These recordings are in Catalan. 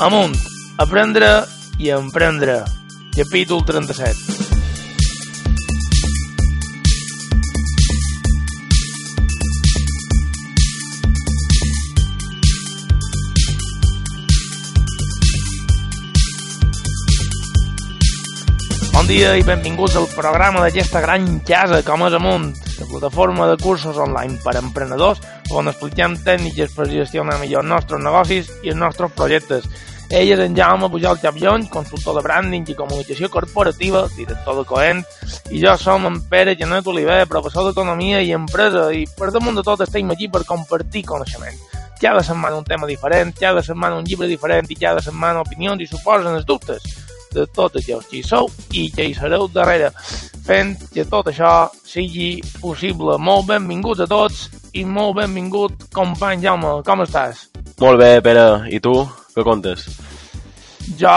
Amunt, aprendre i emprendre. Capítol 37. Bon dia i benvinguts al programa d'aquesta gran casa com és Amunt, la plataforma de cursos online per a emprenedors on expliquem tècniques per gestionar millor els nostres negocis i els nostres projectes. Ell és en Jaume Pujol Xavion, consultor de branding i comunicació corporativa, director de Coent, i jo som en Pere Genet Oliver, professor d'Economia i Empresa, i per damunt de tot estem aquí per compartir coneixement. Cada setmana un tema diferent, cada setmana un llibre diferent i cada setmana opinions i suposen els dubtes de tots aquells que hi sou i que hi sereu darrere, fent que tot això sigui possible. Molt benvinguts a tots i molt benvingut, company Jaume, com estàs? Molt bé, Pere. I tu? Què contes? Jo,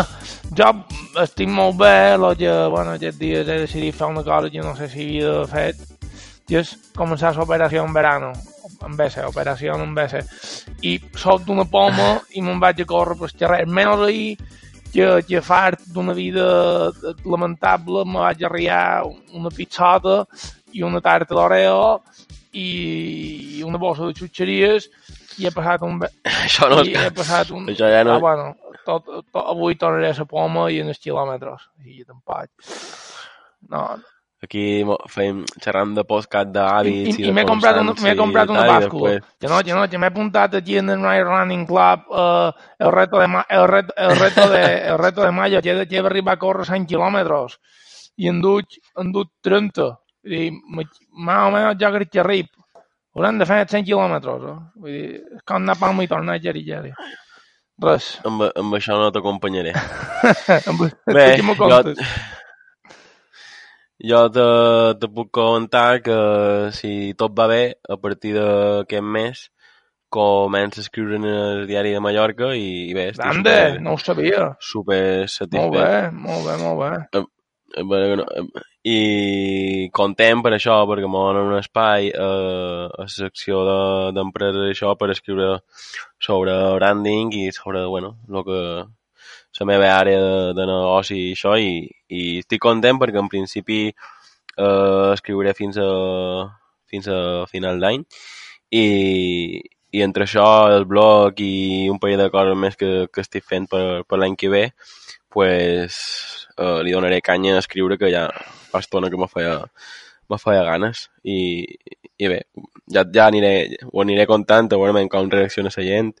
jo estic molt bé, lo que, bueno, aquests dies he decidit fer una cosa que no sé si havia fet, que és començar l'operació en verano, en BC, operació en BC. I soc d'una poma i me'n vaig a córrer pel carrer. Menys ahir, que, que fart d'una vida lamentable me vaig arriar una pizzata i una tarta d'oreo i una bossa de xutxeries i he passat un... Això no... I he passat un... Això ja no... Ah, bueno, tot, tot, avui tornaré a la poma i en els quilòmetres. I tampoc... No, Aquí fem xerrant de podcast d'hàbits I, i, i, m'he comprat, una, m'he comprat una bàscula. després- Que no, que no, que m'he apuntat aquí en el Night Running Club eh, el, reto de, el, reto, el, reto de, el reto de mayo, que he de, que he d'arribar a córrer 100 quilòmetres. I en duig, en duig 30. I més o menys ja crec que arrib. Haurem de fer 100 quilòmetres. Eh? Vull dir, és com anar a Palma i tornar a Geri Geri. Res. Amb, amb això no t'acompanyaré. Bé, jo, jo te, te puc comentar que si tot va bé, a partir d'aquest mes comença a escriure en el diari de Mallorca i, i bé, estic Ande, super, no ho sabia. super Molt satisfet. bé, molt bé, molt bé. Eh, eh, I content per això, perquè m'ho donen un espai eh, a la secció de- d'empreses i això per escriure sobre branding i sobre, bueno, lo que la meva àrea de, de negoci i això, i, i estic content perquè en principi eh, escriuré fins a, fins a final d'any. I, i entre això, el blog i un parell de coses més que, que estic fent per, per l'any que ve, pues, eh, li donaré canya a escriure que ja fa estona que me feia, me feia ganes i, i bé, ja, ja aniré, ho aniré contant, a veure com reacciona la gent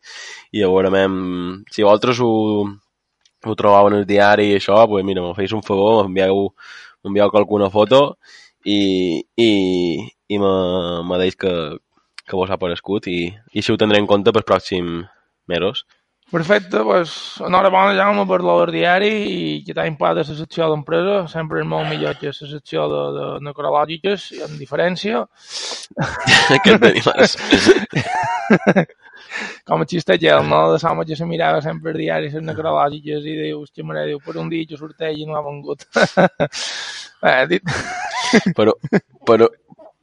i a veure si vosaltres ho, ho trobeu en el diari i això, pues mira, me feis un favor, m'envieu m'envieu alguna foto i, i, i me, me deis que, que vos ha parescut i, i si ho tindré en compte pels pròxims mesos. Perfecte, doncs enhorabona Jaume per l'obra diari i que t'ha impat la secció d'empresa, sempre és molt millor que la secció de, de necrològiques, amb diferència. que tenim ara. Com a xistell, no? De l'home que se mirava sempre el diari, les necrològiques, i dius, que mare, diu, per un dia que sorteix i no ha vengut. Bé, dit... però, però,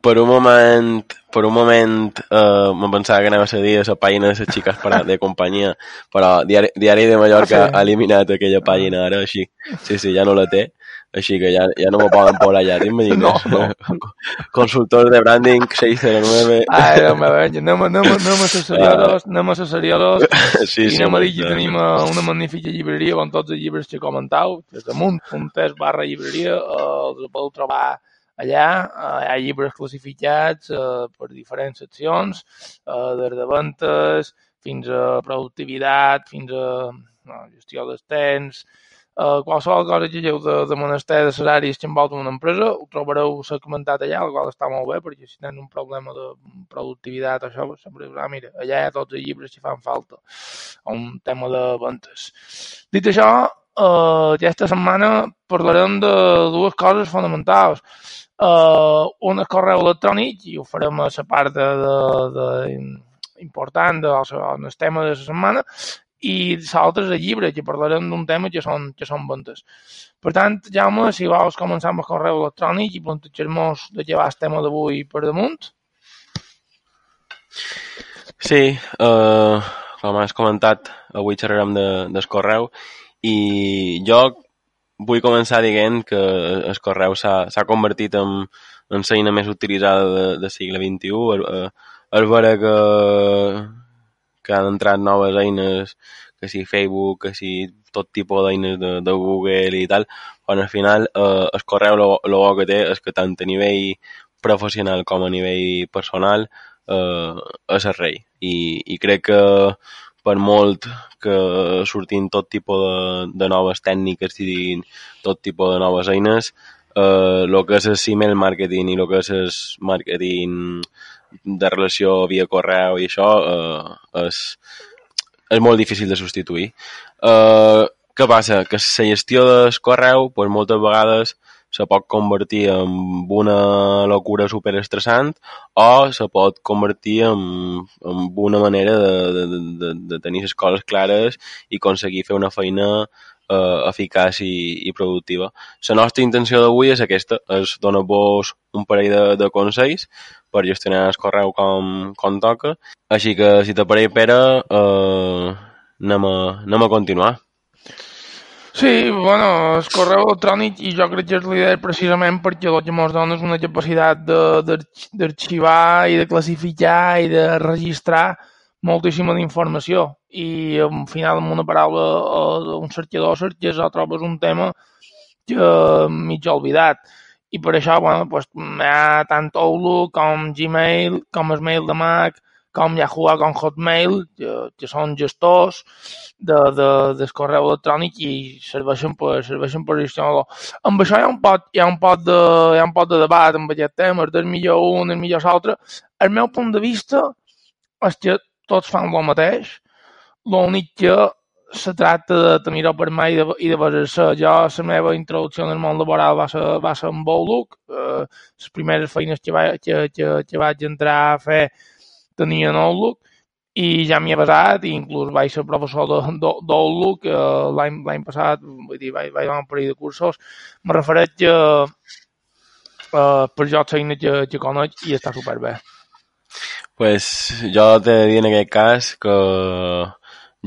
per un moment, per un moment eh, me pensava que anava a dir a la pàgina de les xiques per, de companyia, però Diari, Diari de Mallorca Ah, sí? ha eliminat aquella pàgina ara, així, sí, sí, ja no la té, així que ja, ja no me poden posar allà, t'imagines? No, Consultor de branding 609, Ai, Déu meu, eh? anem, anem, anem a ser seriosos, anem a ser seriosos, sí, I sí, anem a dir que sí. tenim eh, una magnífica llibreria amb tots els llibres que comentau, des damunt.es barra llibreria, eh, els podeu trobar allà, eh, hi ha llibres classificats eh, per diferents seccions, eh, des de ventes fins a productivitat, fins a no, gestió dels temps, Uh, qualsevol cosa que lleu de, de menester de salaris que envolta una empresa, ho trobareu segmentat allà, el qual està molt bé, perquè si tenen un problema de productivitat això, pues, sempre dius, ah, mira, allà hi ha tots els llibres que fan falta, un tema de ventes. Dit això, uh, aquesta setmana parlarem de dues coses fonamentals. Uh, un correu electrònic, i ho farem a la part de, de, de important del tema de la setmana, i l'altre és el llibre, que parlarem d'un tema que són, que són ventes. Per tant, Jaume, si vols començar amb el correu electrònic i plantejar-nos de què va el tema d'avui per damunt. Sí, uh, com has comentat, avui xerrarem de, del correu i jo vull començar dient que el correu s'ha convertit en, en l'eina més utilitzada de, del segle XXI. És vera que, que han entrat noves eines, que si Facebook, que si tot tipus d'eines de, de Google i tal, quan al final eh, el correu el bo que té és que tant a nivell professional com a nivell personal eh, és el rei. I, I crec que per molt que sortin tot tipus de, de noves tècniques i tot tipus de noves eines, eh, el que és el email marketing i el que és el marketing de relació via correu i això eh, és, és molt difícil de substituir. Eh, què passa? Que la gestió del correu, pues, moltes vegades se pot convertir en una locura super estressant o se pot convertir en, en una manera de, de, de, de tenir les coses clares i aconseguir fer una feina eh, eficaç i, i productiva. La nostra intenció d'avui és aquesta, és donar-vos un parell de, de consells per gestionar el correu com, com toca. Així que, si t'aparell, Pere, eh, anem, a, anem a continuar. Sí, bueno, el correu electrònic i jo crec que és l'idea precisament perquè el que ens dona és una capacitat d'arxivar i de classificar i de registrar moltíssima d'informació. I al final amb una paraula un cercador cerques o trobes un tema que mig oblidat. I per això, bueno, pues, hi ha tant Outlook com Gmail, com el mail de Mac, com Yahoo com Hotmail, que, que són gestors de, de, del correu electrònic i serveixen per, serveixen per gestionar-lo. Amb això hi ha un pot, hi ha un pot, de, hi ha un pot de debat amb aquest tema, és millor un, és millor l'altre. El meu punt de vista és que tots fan el mateix, l'únic que se tracta de tenir-ho per mà i de, de basar-se. Jo, la meva introducció en el món laboral va ser, va ser en Outlook. Eh, les primeres feines que, va, que, que, que vaig entrar a fer tenien Outlook i ja m'hi he basat i inclús vaig ser professor d'Outlook eh, l'any passat, vull dir, vaig, vaig anar un parell de cursos. Me refereix que eh, per jo feina que, que conec i està superbé. Pues jo de dir en aquest cas que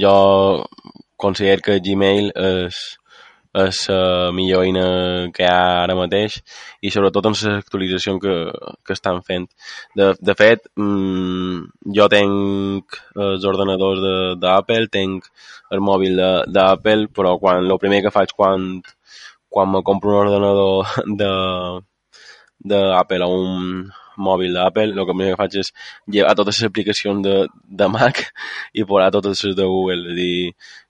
jo considero que Gmail és, és la millor eina que hi ha ara mateix i sobretot amb les actualitzacions que, que estan fent. De, de fet, mmm, jo tenc els ordenadors d'Apple, tenc el mòbil d'Apple, però quan el primer que faig quan, quan me compro un ordenador de d'Apple o un, mòbil d'Apple, el que primer que faig és llevar totes les aplicacions de, de Mac i posar totes les de Google. És dir,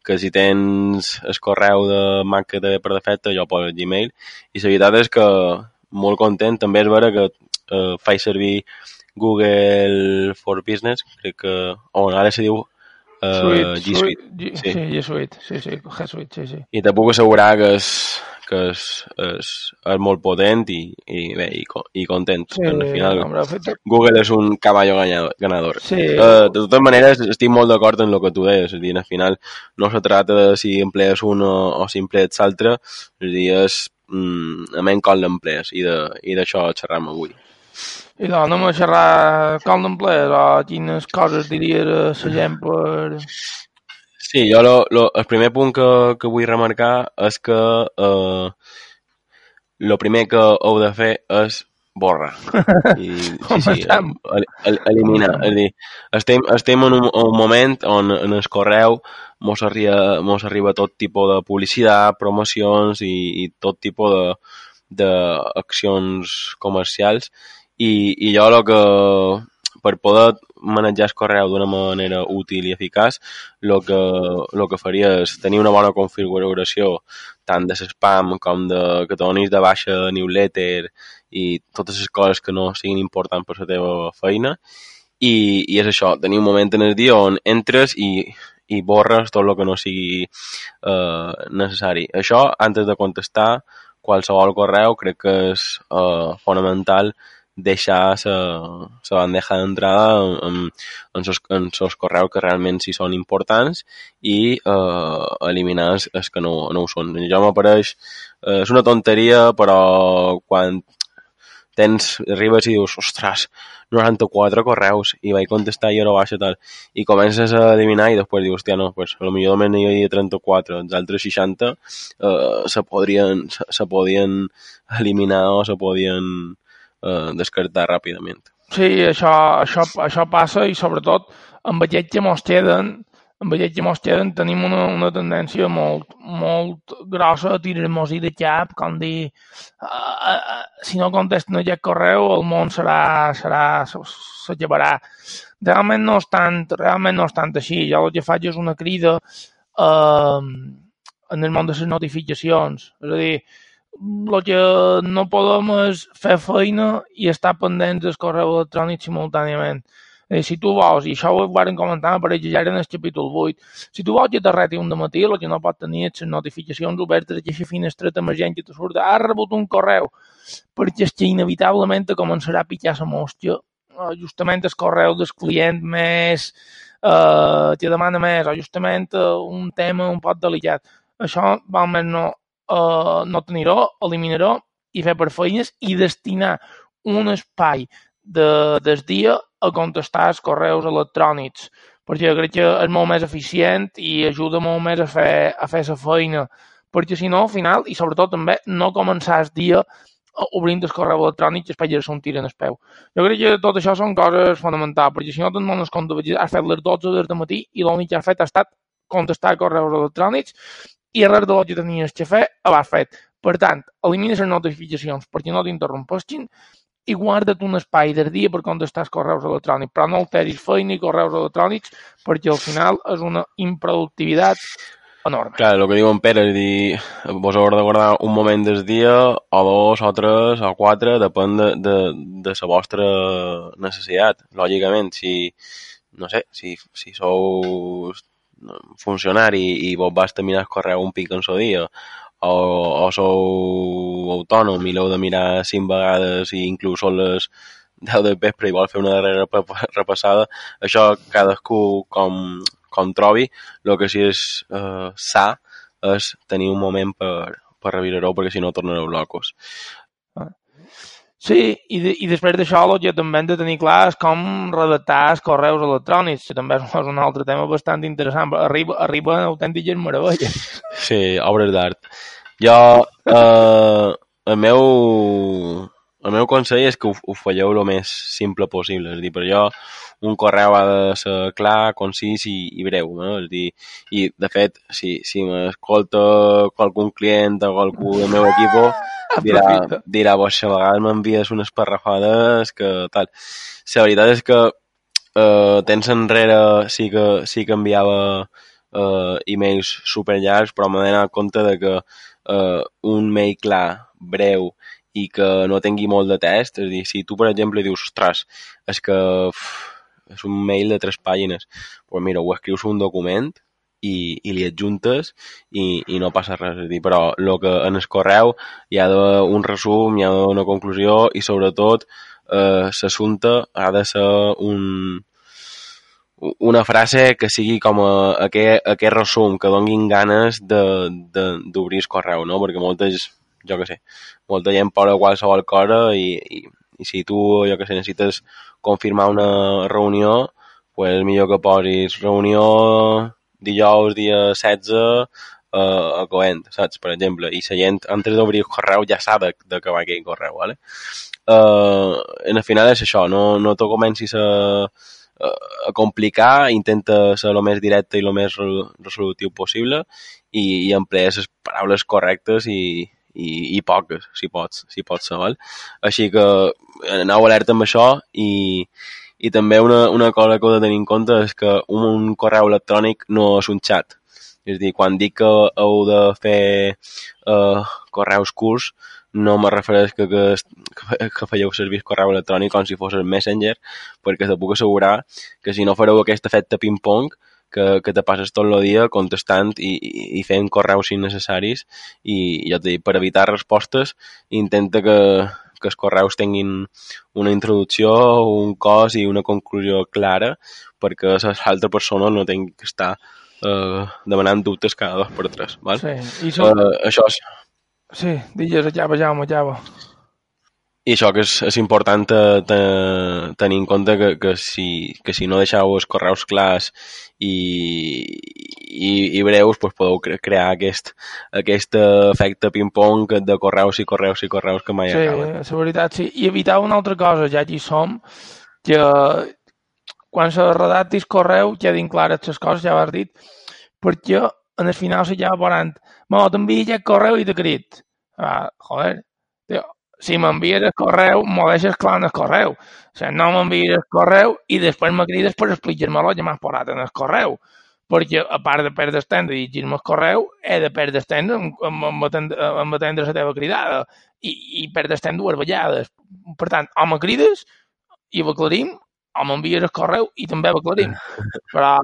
que si tens el correu de Mac que té per defecte, jo poso Gmail. I la veritat és que molt content. També és vera que eh, faig servir Google for Business, crec que... O ara se diu uh, Suite, G Suite. G, sí. sí, G Suite, sí, sí, G Suite, sí, sí. I te puc assegurar que és, que és, és, és molt potent i, i bé, i, i content. Sí, al final, fet... Google és un cavall ganador. Sí. Uh, de totes maneres, estic molt d'acord en el que tu deies. És dir, al final no se trata de si emplees un o, o si emplees l'altre, és dir, és mm, a menys com l'emplees i d'això xerram avui. I doncs anem a xerrar com l'emplees o quines coses diries a la gent per Sí, jo lo, lo, el primer punt que, que vull remarcar és que eh, lo primer que heu de fer és borra. I, sí, sí, el, el, eliminar. És dir, estem, estem en un, un moment on en el correu mos arriba, mos arriba tot tipus de publicitat, promocions i, i tot tipus de d'accions comercials i, i jo el que per poder manejar el correu d'una manera útil i eficaç, el que, el que faria és tenir una bona configuració tant de spam com de que donis de baixa newsletter i totes les coses que no siguin importants per la teva feina. I, i és això, tenir un moment en el dia on entres i, i borres tot el que no sigui eh, necessari. Això, antes de contestar qualsevol correu, crec que és eh, fonamental deixar la bandeja d'entrada en, sos, en sos correus que realment sí són importants i eh, eliminar els, els que no, no ho són. Jo m'apareix, eh, és una tonteria, però quan tens, arribes i dius, ostres, 94 correus, i vaig contestar i ara baixa tal, i comences a eliminar i després dius, hòstia, no, pues, a lo millor només n'hi havia 34, els altres 60 eh, se, podrien, se, se podien eliminar o se podien eh, descartar ràpidament. Sí, això, això, això passa i sobretot amb aquests que mos queden amb aquests que mos queden tenim una, una tendència molt, molt grossa a tirar-nos de cap, com dir, uh, uh, si no contesten aquest correu el món serà, serà, s'acabarà. Realment no és tant, realment no és tant així. Jo el que faig és una crida uh, en el món de les notificacions. És a dir, el que no podem és fer feina i estar pendents del correu electrònic simultàniament. Eh, si tu vols, i això ho vam comentar per ja en el capítol 8, si tu vols que t'arreti un matí, el que no pot tenir és les notificacions obertes d'aquesta finestreta emergent que te surt, has rebut un correu, perquè és que inevitablement te començarà a pitjar la mostra, eh, justament el correu del client més, eh, que demana més, o justament eh, un tema un poc delicat. Això, almenys no, eh, no eliminar-ho i fer per feines i destinar un espai de, del dia a contestar els correus electrònics, perquè crec que és molt més eficient i ajuda molt més a fer, a fer la feina, perquè si no, al final, i sobretot també, no començar el dia obrint el correu electrònic i espatllar-se un tir en el peu. Jo crec que tot això són coses fonamentals, perquè si no te'n dones compte, has fet les 12 del matí i l'únic que has fet ha estat contestar correus electrònics i res de lo que tenies que fer l'has fet. Per tant, elimina les notificacions perquè no t'interrompessin i guarda't un espai del dia per contestar correus electrònics, però no alteris feina i correus electrònics perquè al final és una improductivitat enorme. Clar, el que diu en Pere, és dir, vos haureu de guardar un moment del dia, o dos, o tres, o quatre, depèn de, de, de la vostra necessitat. Lògicament, si, no sé, si, si sou funcionari i vos vas terminar el correu un pic en el dia, o, o sou autònom i l'heu de mirar cinc vegades i inclús són les 10 del vespre i vol fer una darrera repassada, això cadascú com, com trobi, el que sí és eh, sa és tenir un moment per, per revisar-ho perquè si no tornareu locos. Sí, i, de, i després d'això que també hem de tenir clar és com redactar els correus electrònics, que també és un altre tema bastant interessant. Arriba, arriba autèntiques meravelles. Sí, obres d'art. Jo, eh, el meu, el meu consell és que ho, ho falleu el més simple possible. És a dir, per jo, un correu ha de ser clar, concís i, i breu. No? És dir, I, de fet, si, si m'escolta qualcun client o qualcú del meu equip, dirà, dirà vos, a vegades m'envies unes parrafades que tal. La veritat és que eh, temps enrere sí que, sí que enviava eh, e-mails superllargs, però m'he d'anar compte de que eh, un mail clar, breu i que no tingui molt de test, és a dir, si tu, per exemple, dius, ostres, és que uf, és un mail de tres pàgines, doncs pues mira, ho escrius un document i, i li adjuntes i, i no passa res. És dir, però el que en el correu hi ha un resum, hi ha una conclusió i sobretot eh, l'assumpte ha de ser un, una frase que sigui com a, aquest, aquest resum, que donguin ganes d'obrir el correu, no? Perquè moltes, jo que sé, molta gent posa qualsevol cosa i, i, i si tu, jo que sé, necessites confirmar una reunió, pues millor que posis reunió dijous, dia 16, eh, a Coent, saps? Per exemple, i la gent, antes d'obrir el correu, ja sap de, de que va aquell correu, ¿vale? Eh, en el final és això, no, no t'ho comencis a, a complicar, intenta ser el més directe i el més resolutiu possible i, i emplees les paraules correctes i, i, i poques, si pots, si pots val? Així que aneu alerta amb això i, i també una, una cosa que heu de tenir en compte és que un, un correu electrònic no és un xat. És a dir, quan dic que heu de fer eh, correus curts, no me refereix que, que, que fèieu servir correu electrònic com si fos el Messenger, perquè te puc assegurar que si no fareu aquest efecte ping-pong, que, que te passes tot el dia contestant i, i, i fent correus innecessaris i ja t'he dit, per evitar respostes intenta que, que els correus tinguin una introducció, un cos i una conclusió clara perquè l'altra persona no tingui que estar eh, demanant dubtes cada dos per tres. Val? Sí, i so... eh, això és, sí digues, Java, Jaume, Java. I això que és, és important te, te, tenir en compte que, que, si, que si no deixeu els correus clars i, i, i breus, doncs podeu cre crear aquest, aquest efecte ping-pong de correus i correus i correus que mai sí, acaben. la veritat, sí. I evitar una altra cosa, ja hi som, que quan se redactis correu quedin clares les coses, ja ho has dit, perquè en el final se ja veurant, mo, t'envia aquest correu i t'he crit. Ah, joder, si m'envies el correu, m'ho deixes clar en el correu. O sigui, no m'envies el correu i després me crides per explicar-me-lo ja m'has posat en el correu. Perquè, a part de perdre el temps de llegir-me el correu, he de perdre el temps en, en, en atendre la teva cridada. I, i perdre el temps dues vegades. Per tant, o me crides i ho aclarim, o m'envies el correu i també ho aclarim. Però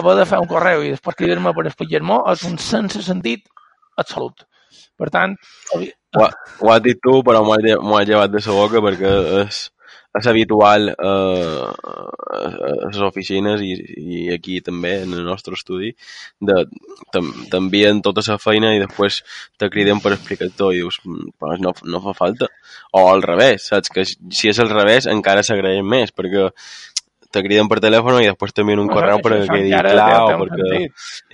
haver de fer un correu i després cridar-me per explicar-me és un sense sentit absolut. Per tant... Ho, ho has dit tu, però m'ho has llevat de la boca perquè és, és habitual eh, a les oficines i, i aquí també, en el nostre estudi, t'envien tota la feina i després te criden per explicar tot i dius, pues no, no fa falta. O al revés, saps? Que si és al revés encara s'agraeix més perquè te criden per telèfon i després t'envien un correu per que quedi clar o perquè...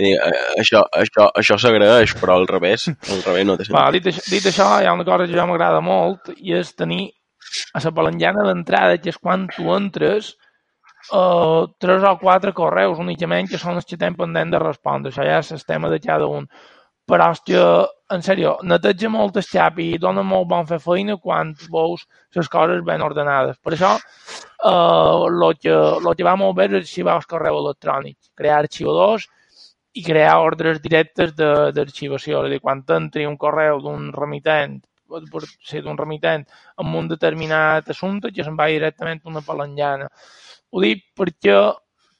I, això això, això s'agraeix, però al revés, al revés no té sentit. Va, dit, això, dit això, hi ha una cosa que ja m'agrada molt i és tenir a la palangana d'entrada, que és quan tu entres, uh, tres o quatre correus únicament que són els que tenen pendent de respondre. Això ja és el tema de cada un. Però que, en sèrio, neteja molt el xap i dona molt bon fer feina quan veus les coses ben ordenades. Per això, uh, lo, que, lo que va molt bé és arxivar el correu electrònic, crear arxivadors i crear ordres directes d'arxivació. És a dir, quan t'entri un correu d'un remitent pot ser d'un remitent amb un determinat assumpte que se'n va directament una palangana. Ho dic perquè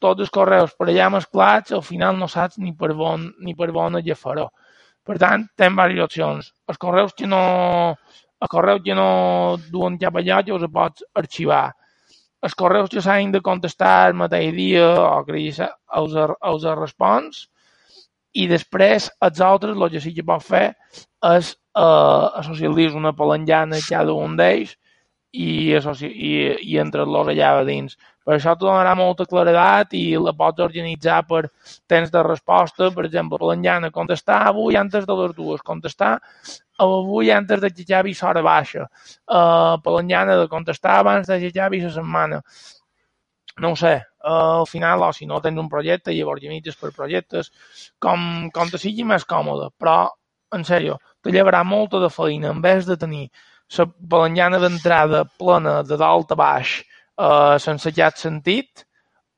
tots els correus per allà mesclats al final no saps ni per on, ni per on agafaró. Per tant, tenim diverses opcions. Els correus que no, els correus que no duen cap allà que els pots arxivar. Els correus que s'han de contestar el mateix dia o que els, els respons i després els altres el que sí que pot fer és eh, associar-los una palangana a cada un d'ells i, i, i entre-los allà dins. Per això te donarà molta claredat i la pots organitzar per temps de resposta, per exemple, palangana, contestar avui antes de les dues, contestar avui antes de que acabi l'hora baixa, uh, palangana de contestar abans de acabi la setmana. No ho sé, uh, al final, o si no tens un projecte, llavors organitzes per projectes, com, com te sigui més còmode, però, en sèrio, te llevarà molta de feina en vez de tenir la palangana d'entrada plena de dalt a baix eh, sense cap sentit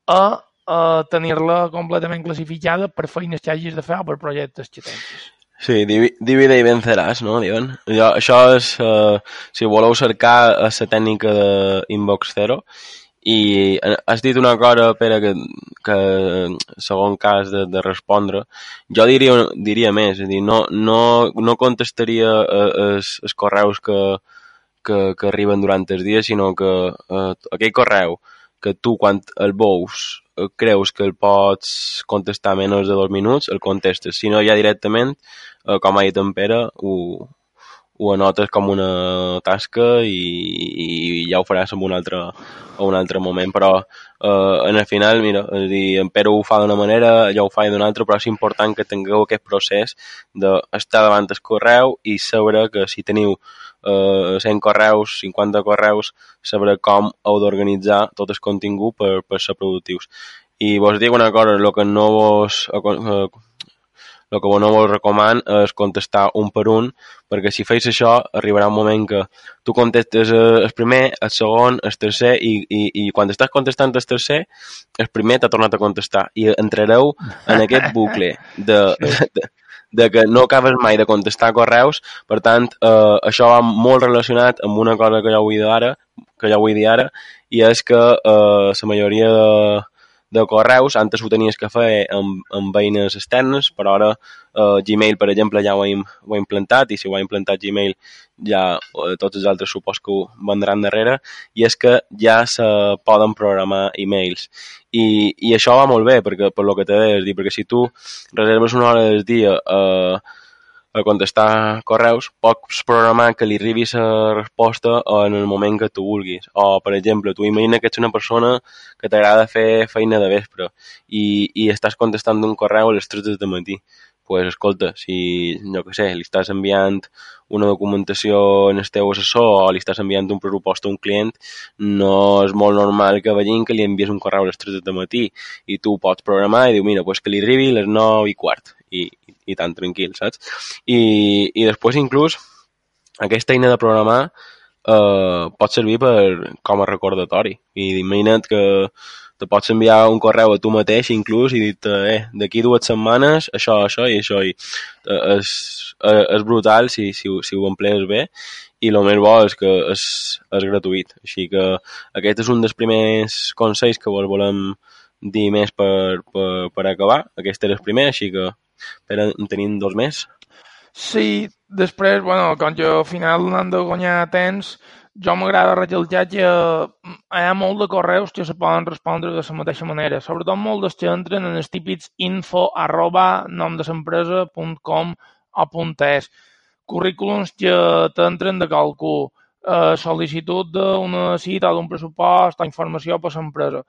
a, a tenir-la completament classificada per feines que hagis de fer o per projectes que tens. Sí, divide i venceràs, no? Diuen. Jo, això és, uh, si voleu cercar, és la tècnica d'Inbox Zero i has dit una cosa, Pere, que, que segon cas de, de respondre, jo diria, diria més, és a dir, no, no, no contestaria eh, els correus que, que, que arriben durant els dies, sinó que eh, aquell correu que tu quan el veus eh, creus que el pots contestar menys de dos minuts, el contestes. Si no, ja directament, eh, com ha dit en Pere, ho, ho anotes com una tasca i, i ja ho faràs en un altre, en un altre moment, però eh, en el final, mira, és dir, en Pere ho fa d'una manera, jo ho faig d'una altra, però és important que tingueu aquest procés d'estar davant del correu i saber que si teniu 100 correus, 50 correus, saber com heu d'organitzar tot el contingut per, per ser productius. I vos dic una cosa, el que no vos... Eh, el que no vos recoman és contestar un per un, perquè si feis això arribarà un moment que tu contestes el primer, el segon, el tercer, i, i, i quan estàs contestant el tercer, el primer t'ha tornat a contestar, i entrareu en aquest bucle de, de, de que no acabes mai de contestar correus, per tant, eh, això va molt relacionat amb una cosa que ja vull dir ara, que ja vull dir ara, i és que eh, la majoria de, de correus, antes ho tenies que fer amb, amb veïnes externes, però ara eh, Gmail, per exemple, ja ho ha, ho ha implantat, i si ho ha implantat Gmail ja eh, tots els altres supos que ho vendran darrere, i és que ja se poden programar e-mails. I, I això va molt bé, perquè, per lo que t'he de dir, perquè si tu reserves una hora del dia eh, a contestar correus, pots programar que li arribis la resposta en el moment que tu vulguis. O, per exemple, tu imagina que ets una persona que t'agrada fer feina de vespre i, i estàs contestant un correu a les 3 del matí. pues, escolta, si, no que sé, li estàs enviant una documentació en el teu assessor o li estàs enviant un pressupost a un client, no és molt normal que vegin que li envies un correu a les 3 del matí i tu pots programar i diu, mira, pues que li arribi a les 9 i quart i, i tan tranquil, saps? I, i després inclús aquesta eina de programar eh, pot servir per, com a recordatori. I imagina't que te pots enviar un correu a tu mateix inclús i dir eh, d'aquí dues setmanes això, això i això i eh, és, eh, és brutal si, si, si ho emplees bé i el més bo és que és, és gratuït així que aquest és un dels primers consells que vos volem dir més per, per, per acabar aquest era el primer, així que però en tenim dos més. Sí, després, bueno, quan jo al final n'han de guanyar temps, jo m'agrada rejaltar que mm, hi ha molt de correus que se poden respondre de la mateixa manera, sobretot molt dels que entren en els típics info arroba nomdesempresa.com o .es. Currículums que t'entren de qualcú, eh, sol·licitud d'una cita d'un pressupost o informació per l'empresa.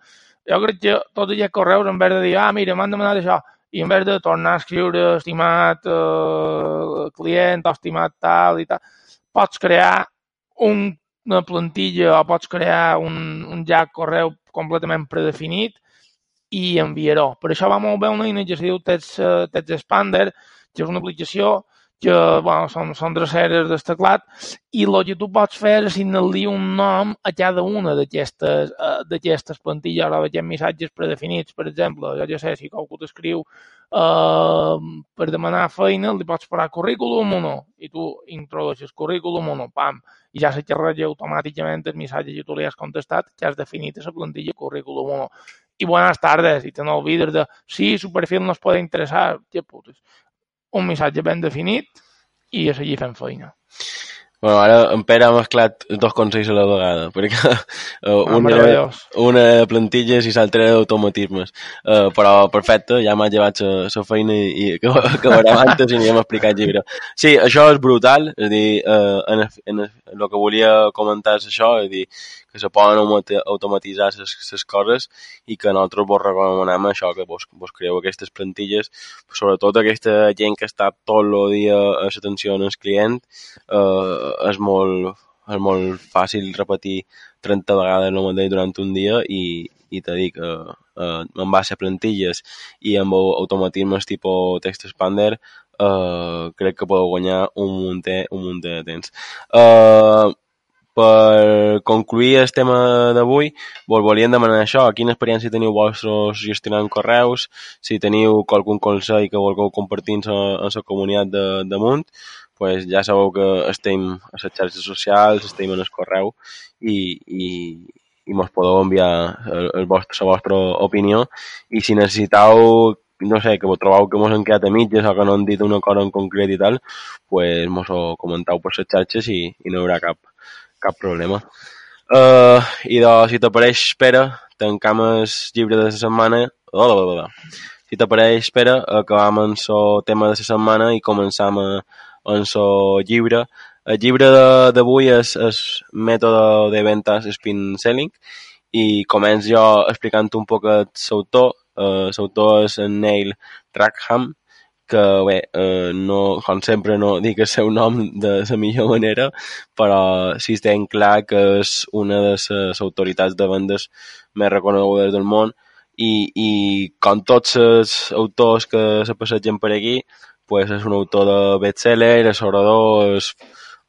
Jo crec que tots aquests correus, en vez de dir, ah, mira, m'han demanat això, i en vez de tornar a escriure estimat eh, client o estimat tal i tal, pots crear un, una plantilla o pots crear un, un jack correu completament predefinit i enviar-ho. Per això va molt bé una eina que es diu Text, uh, Text Expander, que és una aplicació que bueno, són, són dreceres del teclat i el que tu pots fer és assignar-li un nom a cada una d'aquestes d'aquestes plantilles o d'aquests missatges predefinits. Per exemple, jo ja sé, si qualcú t'escriu uh, per demanar feina, li pots posar currículum o no, i tu introdueixes currículum o no, pam, i ja se xerraja automàticament el missatge que tu li has contestat, que has definit a la plantilla currículum o no. Y buenas tardes, y te no olvides de, sí, su perfil nos puede interesar, que putes un missatge ben definit i a seguir fent feina. Bueno, ara en Pere ha mesclat dos consells a la vegada, perquè uh, una, una de plantilles i l'altra d'automatismes. Uh, però perfecte, ja m'ha llevat la feina i, i acabarem antes i anirem a explicar el llibre. Sí, això és brutal, és a dir, uh, en, en, en el que volia comentar és això, és a dir, que se poden automatitzar les coses i que nosaltres vos recomanem això, que vos, vos creeu aquestes plantilles, sobretot aquesta gent que està tot el dia a l'atenció al client, eh, és, molt, és molt fàcil repetir 30 vegades el mateix durant un dia i, i te dic, eh, eh, en base a plantilles i amb automatismes tipus text expander, eh, crec que podeu guanyar un munt, un munt de temps. Eh, per concluir el tema d'avui, vos volíem demanar això, quina experiència teniu vostres gestionant correus, si teniu qualcun consell que volgueu compartir en la comunitat de, de Munt, pues ja sabeu que estem a les xarxes socials, estem en el correu i, i, i mos podeu enviar el, el vostre, la vostra opinió. I si necessiteu no sé, que trobeu que mos han quedat a mitges o que no han dit una cosa en concret i tal, pues mos ho comenteu per les xarxes i, i no hi haurà cap, cap problema. Uh, I de, si t'apareix, espera, tancam el llibre de la setmana. Oh, oh, oh, oh. Si t'apareix, espera, acabam amb el tema de la setmana i començam amb el llibre. El llibre d'avui és el mètode de ventas spin selling i començo jo explicant un poc l'autor. Uh, l'autor és Neil Rackham, que bé, eh, no, com sempre no dic el seu nom de la millor manera, però sí estem clar que és una de les autoritats de vendes més reconegudes del món i, i com tots els autors que se passegen per aquí, pues, és un autor de bestseller, és orador, és,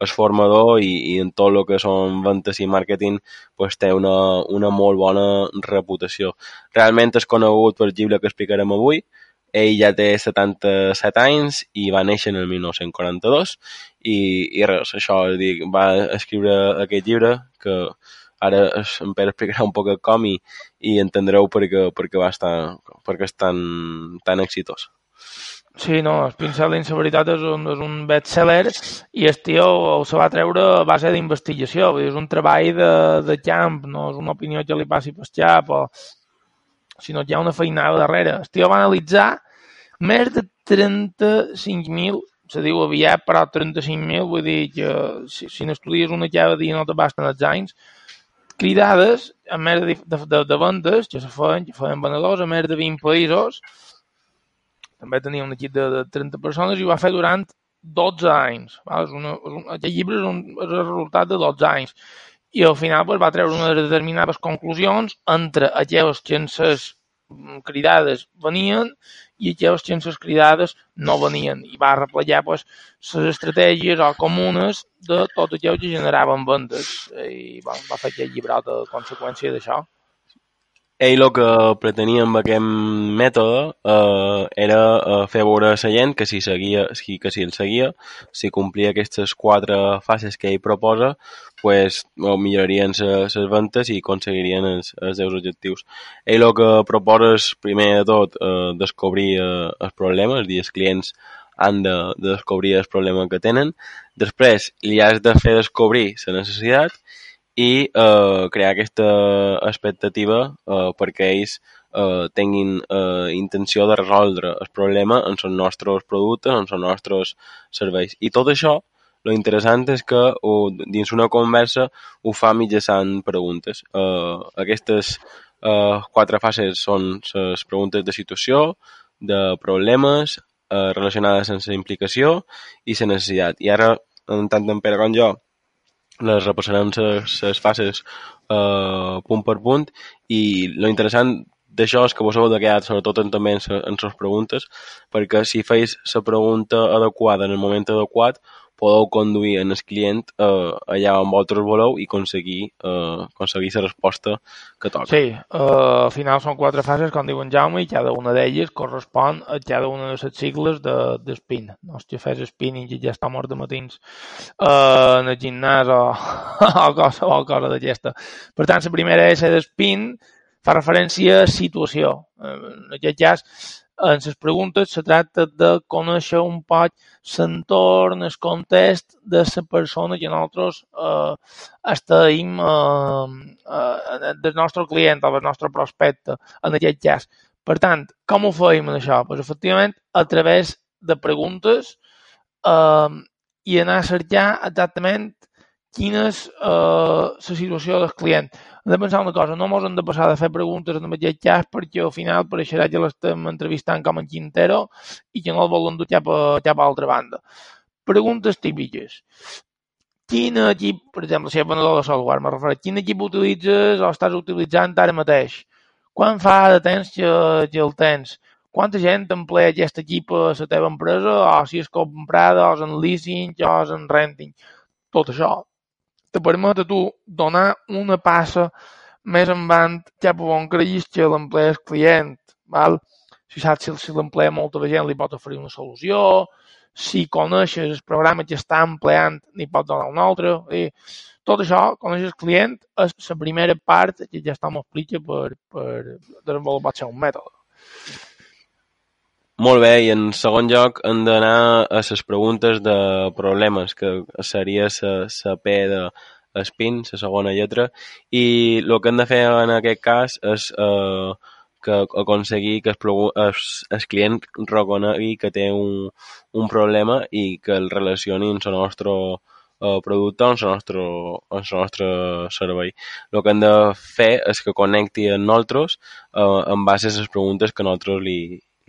és formador i, i en tot el que són ventes i màrqueting pues, té una, una molt bona reputació. Realment és conegut per llibre que explicarem avui, ell ja té 77 anys i va néixer en el 1942 i, i res, això, dic, va escriure aquest llibre que ara en Pere explicarà un poc com i, i entendreu per què, per què va estar, per què és tan, tan exitós. Sí, no, Spin Selling, la veritat, és un, és un bestseller i el tio se va treure a base d'investigació, és un treball de, de camp, no és una opinió que li passi per xap, o, sinó que hi ha una feinada darrere. El tio va analitzar més de 35.000 se diu aviat, però 35.000, vull dir que si, si n'estudies una cada dia no te basten els anys, cridades a més de, de, de, de vendes que se feien, que feien venedors a més de 20 països, també tenia un equip de, de 30 persones i ho va fer durant 12 anys. Val? És una, és un, aquest llibre és, un, és el resultat de 12 anys. I al final pues, va treure unes determinades conclusions entre aquelles que en ses cridades venien i aquelles xences cridades no venien i va replegar pues, les estratègies o comunes de tot allò que generaven vendes i va, va fer aquest llibret a conseqüència d'això. Ell el que pretenia amb aquest mètode eh, era eh, fer veure a la gent que si, seguia, que si el seguia, si complia aquestes quatre fases que ell proposa, pues, millorarien les ventes i aconseguirien els, els seus objectius. Ell el que proposa és, primer de tot, eh, descobrir eh, el problema, és dir, els clients han de, de descobrir el problema que tenen. Després, li has de fer descobrir la necessitat i eh, crear aquesta expectativa eh, perquè ells eh, tinguin eh, intenció de resoldre el problema en els nostres productes, en els nostres serveis. I tot això, lo interessant és que uh, dins una conversa ho fa mitjançant preguntes. Eh, aquestes eh, quatre fases són les preguntes de situació, de problemes, eh, relacionades amb la implicació i la necessitat. I ara, tant en Pere com jo, les repassarem les fases eh, punt per punt i lo interessant d'això és que vos heu de quedar sobretot també en les preguntes perquè si feis la pregunta adequada en el moment adequat podeu conduir en el client eh, allà on vosaltres voleu i aconseguir, eh, aconseguir la resposta que toca. Sí, eh, al final són quatre fases, com diu en Jaume, i cada una d'elles correspon a cada una de les sigles de, de spin. No és que fes spinning i ja està mort de matins eh, en el gimnàs o, o qualsevol cosa d'aquesta. Per tant, la primera és de spin, fa referència a situació. En aquest cas, en les preguntes se tracta de conèixer un poc l'entorn, el context de la persona que nosaltres eh, estem eh, eh, del nostre client o del nostre prospecte, en aquest cas. Per tant, com ho feim això? Pues, efectivament, a través de preguntes eh, i anar a cercar exactament quina és eh, la situació del client hem de pensar una cosa, no ens hem de passar de fer preguntes en aquest cas perquè al final pareixerà que l'estem entrevistant com en Quintero i que no el volen dur cap a, cap a altra banda. Preguntes típiques. Quin equip, per exemple, si és venedor de software, me refereixo, quin equip utilitzes o estàs utilitzant ara mateix? Quan fa de temps que, que el tens? Quanta gent emplea aquest equip a la teva empresa o si és comprada o és en leasing o és en renting? Tot això te permet a tu donar una passa més endavant cap a on creguis que l'emplea el client. Val? Si saps si, si l'emplea molta gent li pot oferir una solució, si coneixes el programa que està empleant n'hi pot donar un altre. I tot això, coneixes el client, és la primera part que ja està m'explica per, per desenvolupar un mètode. Molt bé, i en segon lloc hem d'anar a les preguntes de problemes, que seria la P de spin, la segona lletra, i el que hem de fer en aquest cas és eh, que aconseguir que el, el, el client reconegui que té un, un problema i que el relacioni amb el nostre eh, producte, amb el nostre, amb el nostre servei. El que hem de fer és que connecti amb nosaltres eh, en base a les preguntes que nosaltres li,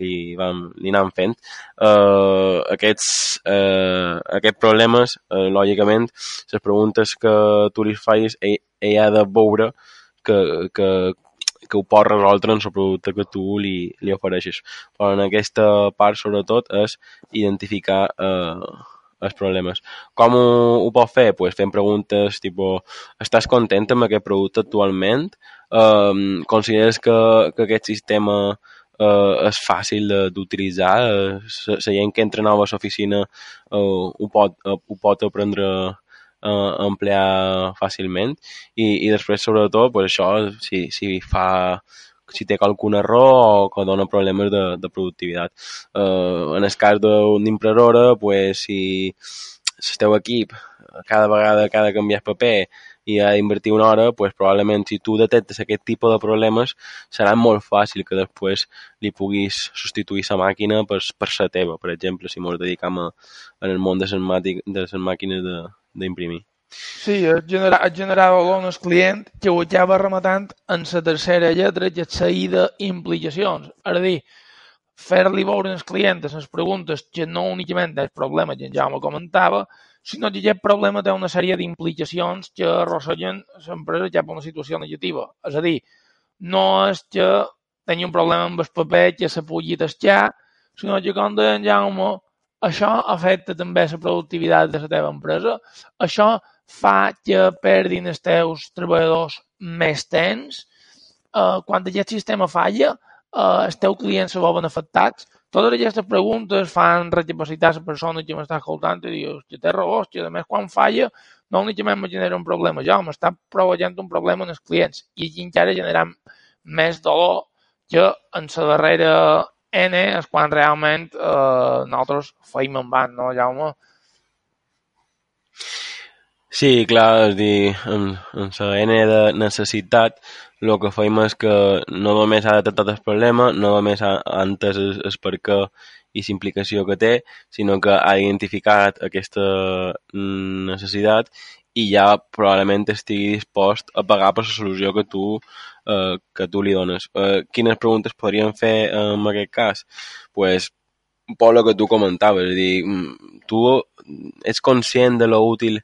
li, vam, li anàvem fent. Uh, aquests, uh, aquests problemes, uh, lògicament, les preguntes que tu li fais, ell, ell ha de veure que, que que ho pot resoldre en el producte que tu li, li ofereixes. Però en aquesta part, sobretot, és identificar eh, els problemes. Com ho, ho pot fer? Pues fent preguntes tipus, estàs content amb aquest producte actualment? Um, consideres que, que aquest sistema uh, és fàcil d'utilitzar? Uh, la gent que entra nova a l'oficina uh, ho, pot, uh, ho pot aprendre a emplear fàcilment i, i després sobretot pues això si, si fa si té algun error o que dona problemes de, de productivitat. Uh, en el cas d'una impressora, pues, si el teu equip cada vegada que ha de canviar paper i ha d'invertir una hora, pues, probablement si tu detectes aquest tipus de problemes serà molt fàcil que després li puguis substituir la màquina per, per la teva, per exemple, si ens dedicam a, en el món de les, de les màquines d'imprimir. Sí, es, genera, es generava un client que ho acaba rematant en la tercera lletra que és la implicacions. És a dir, fer-li veure als clients les preguntes que no únicament és problema, que ja me comentava, sinó que aquest problema té una sèrie d'implicacions que arrosseguen l'empresa cap a una situació negativa. És a dir, no és que tingui un problema amb el paper que se pugui tascar, sinó que, com deia en Jaume, això afecta també la productivitat de la teva empresa, això fa que perdin els teus treballadors més temps. Uh, quan aquest sistema falla, uh, els teus clients se veuen afectats. Totes aquestes preguntes fan recapacitar la persona que m'està escoltant i dius que té raó, que a més quan falla no únicament me genera un problema jo, m'està provocant un problema en els clients i aquí encara genera més dolor que en la darrera N és quan realment eh, nosaltres feim en van, no, Jaume? Sí, clar, és dir, en, en la N de necessitat, el que feim és que no només ha detectat el problema, no només ha, entès el, el per què i la implicació que té, sinó que ha identificat aquesta mm, necessitat i ja probablement estigui dispost a pagar per la solució que tu, eh, que tu li dones. Eh, quines preguntes podríem fer en aquest cas? pues, per lo que tu comentaves, és dir, mm, tu ets conscient de lo útil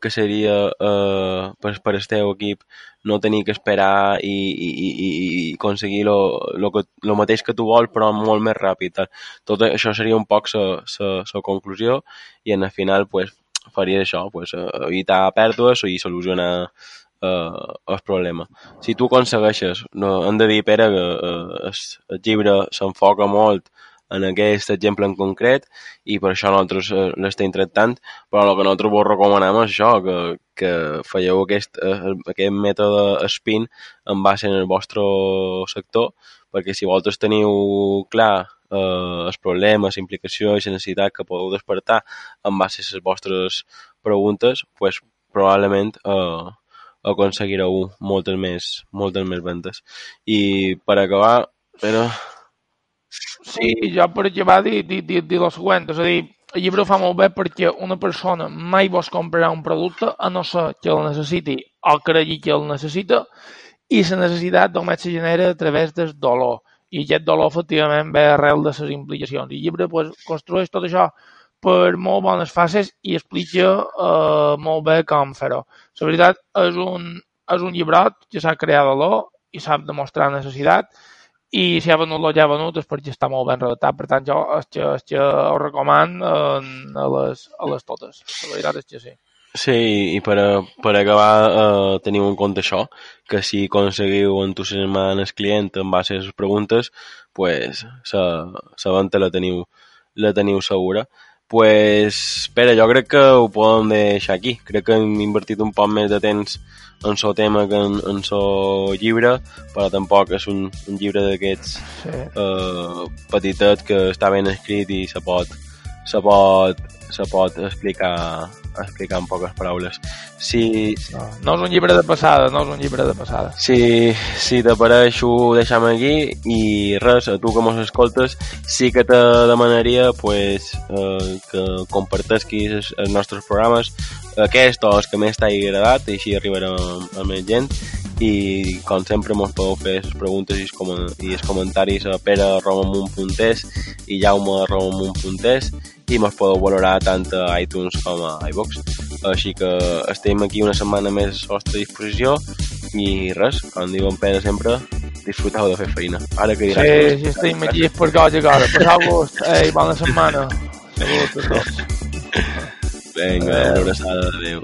que seria eh, per, per el teu equip no tenir que esperar i, i, i, i aconseguir lo, lo, que, lo mateix que tu vols però molt més ràpid. Tot això seria un poc la conclusió i en el final pues, faria això, pues, evitar pèrdues i solucionar eh, el problema. Si tu aconsegueixes, no, hem de dir, Pere, que eh, el llibre s'enfoca molt en aquest exemple en concret i per això nosaltres eh, l'estem tractant, però el que nosaltres vos recomanem és això, que, que fèieu aquest, eh, aquest mètode SPIN en base en el vostre sector, perquè si vosaltres teniu clar eh, els problemes, la implicació i necessitat que podeu despertar en base a les vostres preguntes, pues, probablement eh, aconseguireu moltes més, moltes més ventes. I per acabar, però Sí, jo per acabar dir, dir, dir, dir el següent, és a dir, el llibre ho fa molt bé perquè una persona mai vos comprarà un producte a no ser que el necessiti o cregui que el necessita i la necessitat només se genera a través del dolor i aquest dolor efectivament ve arrel de les implicacions. I el llibre pues, construeix tot això per molt bones fases i explica uh, molt bé com fer-ho. La veritat és un, és un llibrot que s'ha creat a l'or i sap demostrar necessitat i si ha venut el que ha venut és perquè està molt ben redactat. Per tant, jo és que, és que ho recomano a les, a les totes. La veritat és que sí. Sí, i per, a, per acabar eh, teniu en compte això, que si aconseguiu entusiasmar el client en base a les preguntes, pues, la, la venta la teniu, la teniu segura pues, Pere, jo crec que ho podem deixar aquí. Crec que hem invertit un poc més de temps en el tema que en, en el llibre, però tampoc és un, un llibre d'aquests sí. eh, petitet que està ben escrit i se pot, se pot, se pot explicar explicar en poques paraules. Si... No, no és un llibre de passada, no és un llibre de passada. Si, si t'apareix ho deixem aquí i res, a tu que mos escoltes, sí que te demanaria pues, eh, que compartesquis els, els nostres programes, aquest o els que més t'hagi agradat, i així arribarem a més gent i com sempre mos podeu fer les preguntes i els, i els comentaris a pere.romamunt.es i jaume.romamunt.es i mos podeu valorar tant a iTunes com a iVox. Així que estem aquí una setmana més a vostra disposició I res, com diu en Pere sempre, disfruteu de fer feina. Ara que diràs... Sí, sí, estem aquí per cosa i cosa. Passau gust. Ei, bona setmana. Salut a tots. Vinga, una abraçada, adéu.